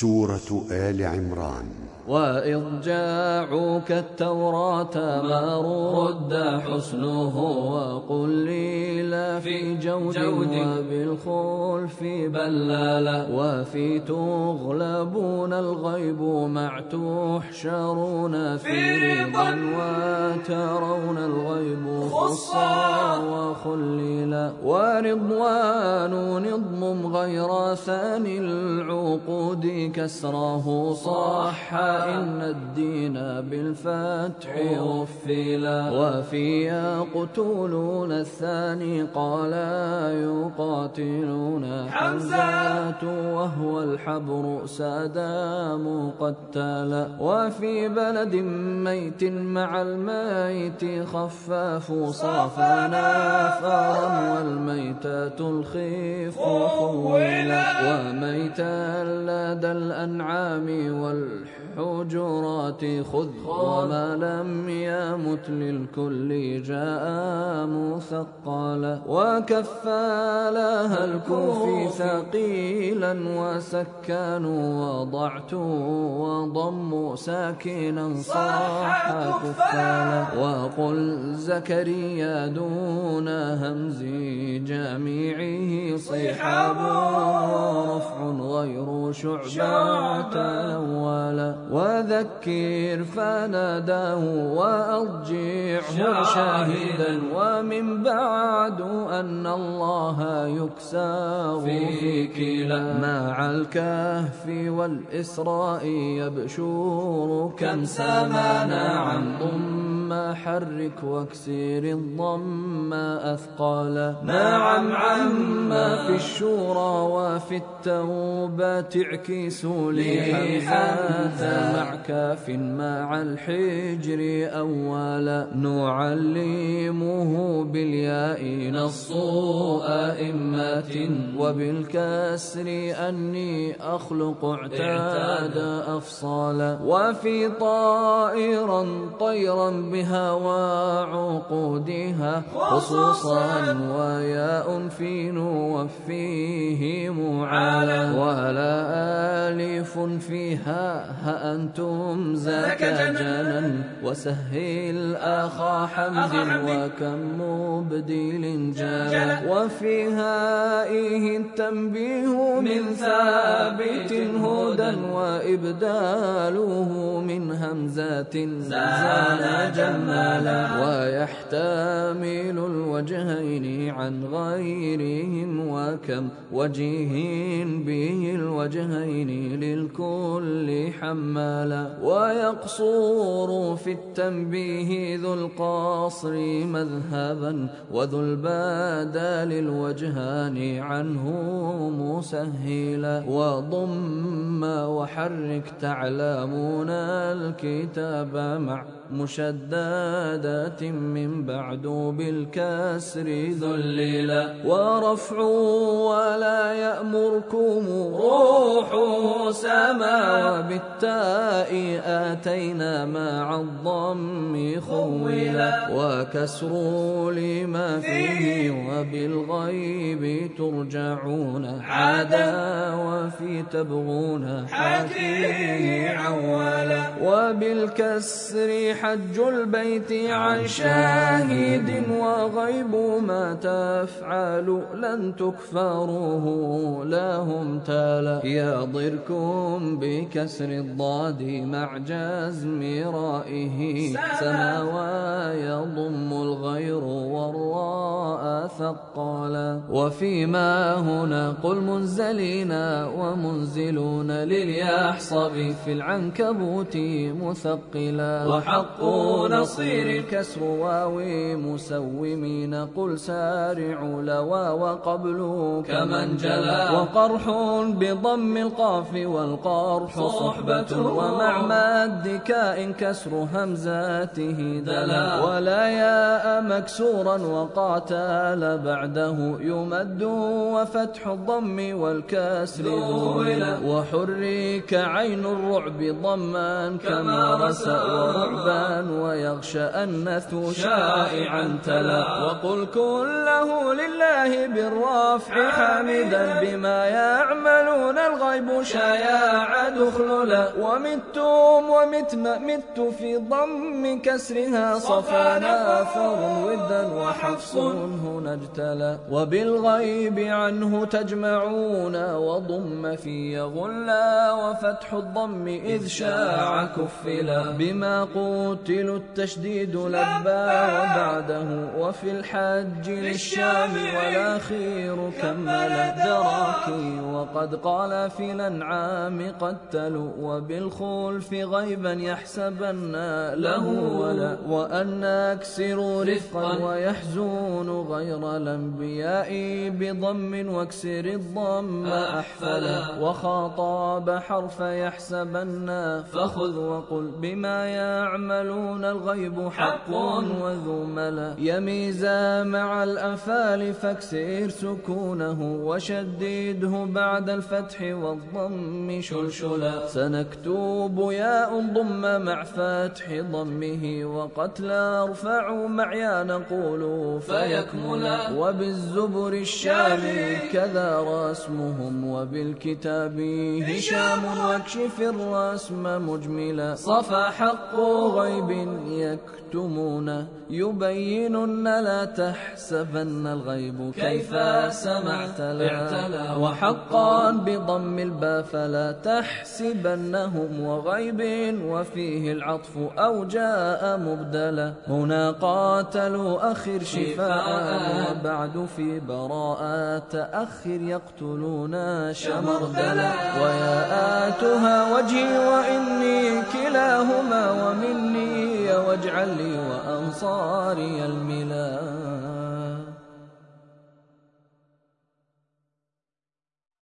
سورة آل عمران. وإذ جاعوك التوراة ما رد حسنه وقل لي لا في جود, وبالخلف بلالا وفي تغلبون الغيب مع تحشرون في رضا وترون الغيب خصا وخليلا ورضوان نضم غير ثاني العقود كسره صاح إن الدين بالفتح غفلا وفي يقتلون الثاني قال يقاتلون حمزة وهو الحبر سادام قتالا وفي بلد ميت مع الميت خفاف صافا نافرا والميتة الخيف خولا وميتا لدى الأنعام والحب الحجرات خذ وما لم يمت للكل جاء مثقلا وكفالها الكوفي ثقيلا وسكنوا وضعت وضموا ساكنا صاح كفالا وقل زكريا دون همز جميعه صحاب ورفع غير شعبة ولا وذكر فناداه وأضجعه شاهدا. ومن بعد أن الله يكسى في كلا. مع الكهف والإسراء يبشور كم سمانا عن ضم حرك واكسر الضم أثقالا نعم عما في الشورى وفي التوبة اعكسوا لي حمزة. مع كاف مع الحجر أولا نعلمه بالياء نص وبالكسر أني أخلق اعتاد أفصالا وفي طائرا طيرا بها وعقودها خصوصا وياء في نوفيه معالا ولا آلف فيها ها أنتم ذاك جنا وسهل أخا حمد وكم مبديل جالا وفي هائه التنبيه من ثابت هدى وإبداله من همزات زال جمالا ويحتمل الوجهين عن غيرهم وكم وجه به الوجهين للكل حمالا ويقصور في التنبيه ذو القصر مذهبا وذو البادى للوجهان عنه مسهلا وضم وحرك تعلمون الكتاب مع مشددات من بعد بالكسر ذللا ورفع ولا يأمركم روح سما وبالتاء آتينا مع الضم خولا وكسر لما فيه وبالغيب ترجعون عادا وفي تبغون حكيه عوالا وبالكسر حج البيت عن شاهد وغيب ما تفعل لن تكفروه لهم تالا يضركم بكسر الضاد مع جزم رائه. سما ويضم الغير والراء ثقالا وفيما هنا قل منزلين ومنزلون لليحصب في العنكبوت مثقلا. وحق نصير الكسر واوي مسومين قل سارعوا لوا وقبل كمن جلا. وقرح بضم القاف والقرح صحبة ومع مد كاء كسر همزاته دلا. ولا ياء مكسورا وقاتل بعده يمد وفتح الضم والكسر. وحرك عين الرعب ضما كما رسى ورعبا ويغشى النث شائعا تلا. وقل كله لله بالرفع حامدا بما يعملون الغيب. شاهدا يا عد اخللا ومتم ومتم مت في ضم كسرها. صفانا فر ودا وحفص. هنا اجتلى وبالغيب عنه تجمعون وضم في غلا وفتح الضم إذ شاع كفلا بما قتلوا التشديد لبى وبعده وفي الحج للشام والأخير كمل دراكي. وقد قال في الأنعام قتلوا وبالخلف غيبا يحسبن له ولأ. وأن أكسروا رفقا ويحزون غير الأنبياء بضم واكسر الضم أحفلا وخاطاب حرف يحسبن. فخذ وقل بما يعملون الغيب حق وذو ملا يميزا مع الأفال فاكسر سكونه وشدده بعد الفتح والضم شلشلا سنكتب ياء ضم مع فتح ضمه وقتلا أرفع مع يا نقول فيكملا وبالزبر الشامي كذا رسمهم وبالكتاب هشام واكشف الرسم مجملا صفى حق غيب يكتمون يبينن لا تحسبن الغيب كيف سمعت لا وحقا بضم الباء فلا تحسبنهم وغيب وفيه العطف أو جاء مبدلا هنا قاتلوا أخر شفاء وبعد في براءة أخر يقتلون شمردلا وياءاتها وجهي وإني كلاهما ومني. واجعل لي وأنصاري الملا